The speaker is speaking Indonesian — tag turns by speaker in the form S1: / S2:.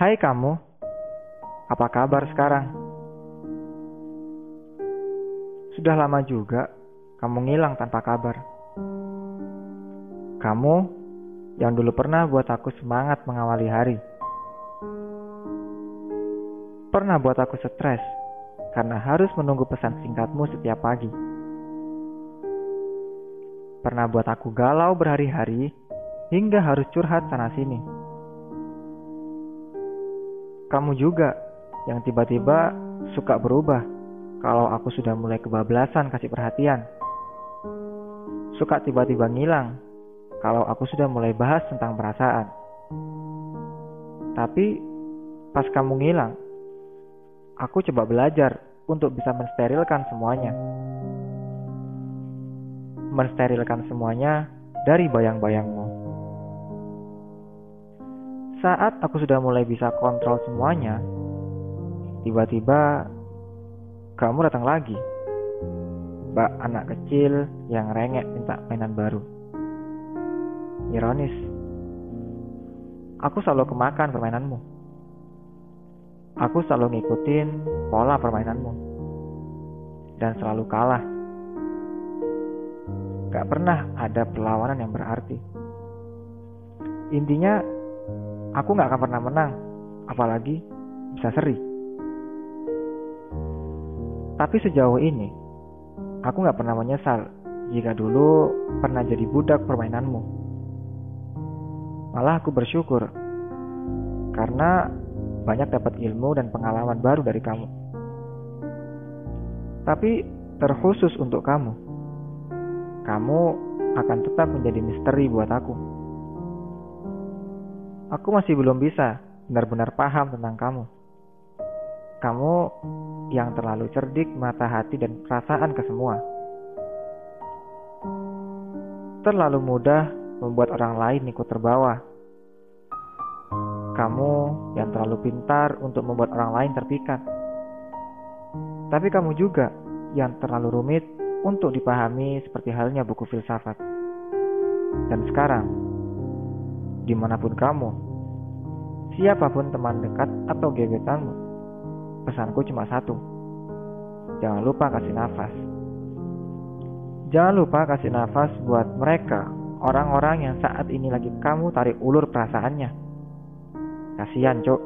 S1: Hai kamu, apa kabar sekarang? Sudah lama juga kamu ngilang tanpa kabar. Kamu yang dulu pernah buat aku semangat mengawali hari. Pernah buat aku stres karena harus menunggu pesan singkatmu setiap pagi. Pernah buat aku galau berhari-hari hingga harus curhat sana-sini kamu juga yang tiba-tiba suka berubah kalau aku sudah mulai kebablasan kasih perhatian. Suka tiba-tiba ngilang kalau aku sudah mulai bahas tentang perasaan. Tapi pas kamu ngilang, aku coba belajar untuk bisa mensterilkan semuanya. Mensterilkan semuanya dari bayang-bayangmu. Saat aku sudah mulai bisa kontrol semuanya, tiba-tiba kamu datang lagi. Mbak anak kecil yang rengek minta mainan baru. Ironis. Aku selalu kemakan permainanmu. Aku selalu ngikutin pola permainanmu. Dan selalu kalah. Gak pernah ada perlawanan yang berarti. Intinya aku nggak akan pernah menang, apalagi bisa seri. Tapi sejauh ini, aku nggak pernah menyesal jika dulu pernah jadi budak permainanmu. Malah aku bersyukur karena banyak dapat ilmu dan pengalaman baru dari kamu. Tapi terkhusus untuk kamu, kamu akan tetap menjadi misteri buat aku. Aku masih belum bisa benar-benar paham tentang kamu. Kamu yang terlalu cerdik mata hati dan perasaan ke semua. Terlalu mudah membuat orang lain ikut terbawa. Kamu yang terlalu pintar untuk membuat orang lain terpikat. Tapi kamu juga yang terlalu rumit untuk dipahami seperti halnya buku filsafat. Dan sekarang, di mana pun kamu, siapa pun teman dekat atau gebetanmu, pesanku cuma satu. Jangan lupa kasih nafas. Jangan lupa kasih nafas buat mereka, orang-orang yang saat ini lagi kamu tarik ulur perasaannya. Kasihan, Cok.